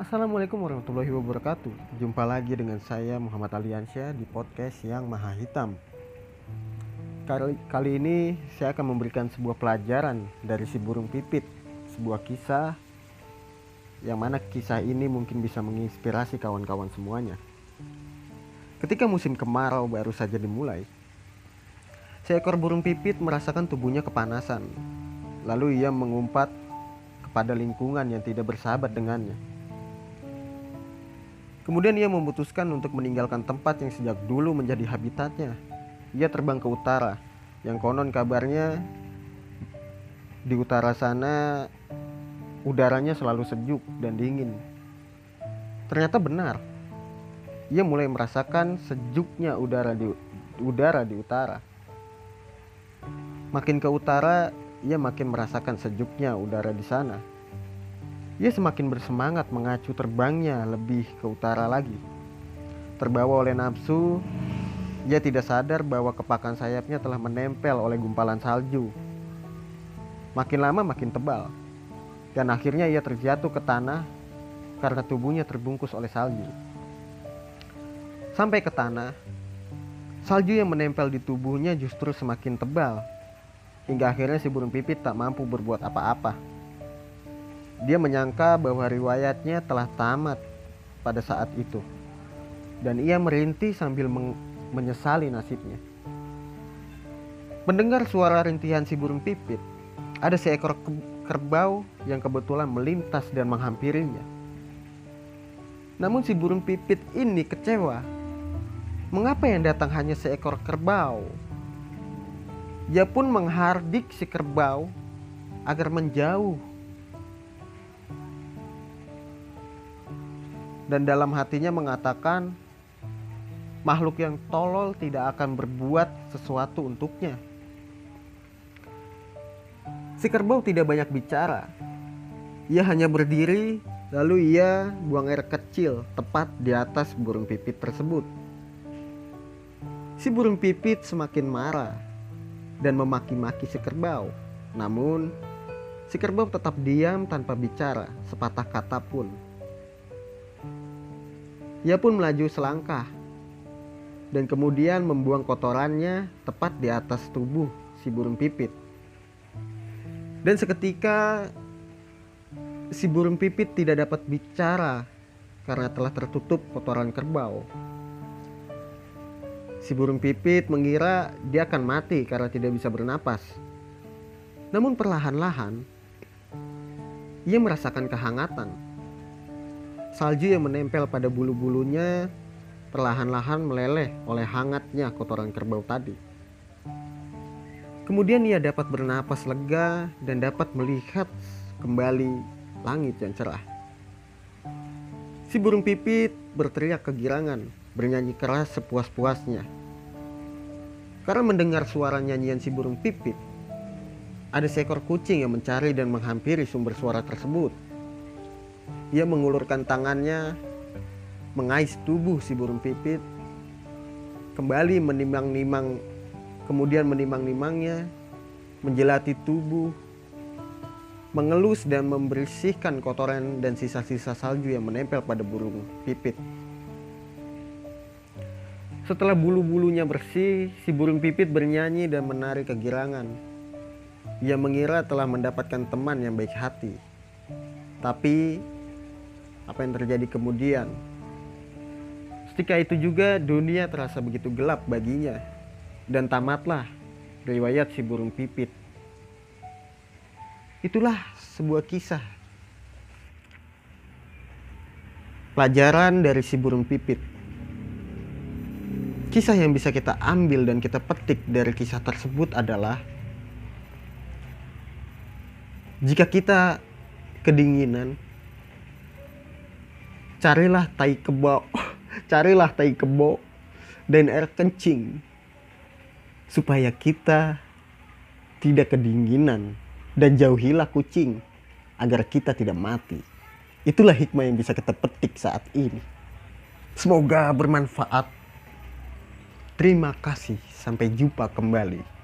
Assalamualaikum warahmatullahi wabarakatuh. Jumpa lagi dengan saya Muhammad Aliansyah di podcast yang Maha Hitam. Kali, kali ini saya akan memberikan sebuah pelajaran dari si burung pipit. Sebuah kisah yang mana kisah ini mungkin bisa menginspirasi kawan-kawan semuanya. Ketika musim kemarau baru saja dimulai Seekor burung pipit merasakan tubuhnya kepanasan. Lalu ia mengumpat kepada lingkungan yang tidak bersahabat dengannya Kemudian ia memutuskan untuk meninggalkan tempat yang sejak dulu menjadi habitatnya. Ia terbang ke utara, yang konon kabarnya di utara sana udaranya selalu sejuk dan dingin. Ternyata benar. Ia mulai merasakan sejuknya udara di udara di utara. Makin ke utara, ia makin merasakan sejuknya udara di sana. Ia semakin bersemangat mengacu terbangnya lebih ke utara lagi. Terbawa oleh nafsu, ia tidak sadar bahwa kepakan sayapnya telah menempel oleh gumpalan salju. Makin lama makin tebal, dan akhirnya ia terjatuh ke tanah karena tubuhnya terbungkus oleh salju. Sampai ke tanah, salju yang menempel di tubuhnya justru semakin tebal, hingga akhirnya si burung pipit tak mampu berbuat apa-apa. Dia menyangka bahwa riwayatnya telah tamat pada saat itu. Dan ia merintih sambil menyesali nasibnya. Mendengar suara rintihan si burung pipit, ada seekor kerbau yang kebetulan melintas dan menghampirinya. Namun si burung pipit ini kecewa. Mengapa yang datang hanya seekor kerbau? Ia pun menghardik si kerbau agar menjauh dan dalam hatinya mengatakan makhluk yang tolol tidak akan berbuat sesuatu untuknya. Si kerbau tidak banyak bicara. Ia hanya berdiri, lalu ia buang air kecil tepat di atas burung pipit tersebut. Si burung pipit semakin marah dan memaki-maki si kerbau. Namun, si kerbau tetap diam tanpa bicara sepatah kata pun. Ia pun melaju selangkah dan kemudian membuang kotorannya tepat di atas tubuh si burung pipit. Dan seketika si burung pipit tidak dapat bicara karena telah tertutup kotoran kerbau. Si burung pipit mengira dia akan mati karena tidak bisa bernapas. Namun perlahan-lahan ia merasakan kehangatan Salju yang menempel pada bulu-bulunya perlahan-lahan meleleh oleh hangatnya kotoran kerbau tadi. Kemudian ia dapat bernapas lega dan dapat melihat kembali langit yang cerah. Si burung pipit berteriak kegirangan, bernyanyi keras sepuas-puasnya. Karena mendengar suara nyanyian si burung pipit, ada seekor kucing yang mencari dan menghampiri sumber suara tersebut. Ia mengulurkan tangannya, mengais tubuh si burung pipit, kembali menimang-nimang, kemudian menimang-nimangnya, menjelati tubuh, mengelus dan membersihkan kotoran dan sisa-sisa salju yang menempel pada burung pipit. Setelah bulu-bulunya bersih, si burung pipit bernyanyi dan menari kegirangan. Ia mengira telah mendapatkan teman yang baik hati. Tapi apa yang terjadi kemudian. Ketika itu juga dunia terasa begitu gelap baginya dan tamatlah riwayat si burung pipit. Itulah sebuah kisah. Pelajaran dari si burung pipit. Kisah yang bisa kita ambil dan kita petik dari kisah tersebut adalah jika kita kedinginan carilah tai kebo. Carilah tai kebo dan air kencing supaya kita tidak kedinginan dan jauhilah kucing agar kita tidak mati. Itulah hikmah yang bisa kita petik saat ini. Semoga bermanfaat. Terima kasih. Sampai jumpa kembali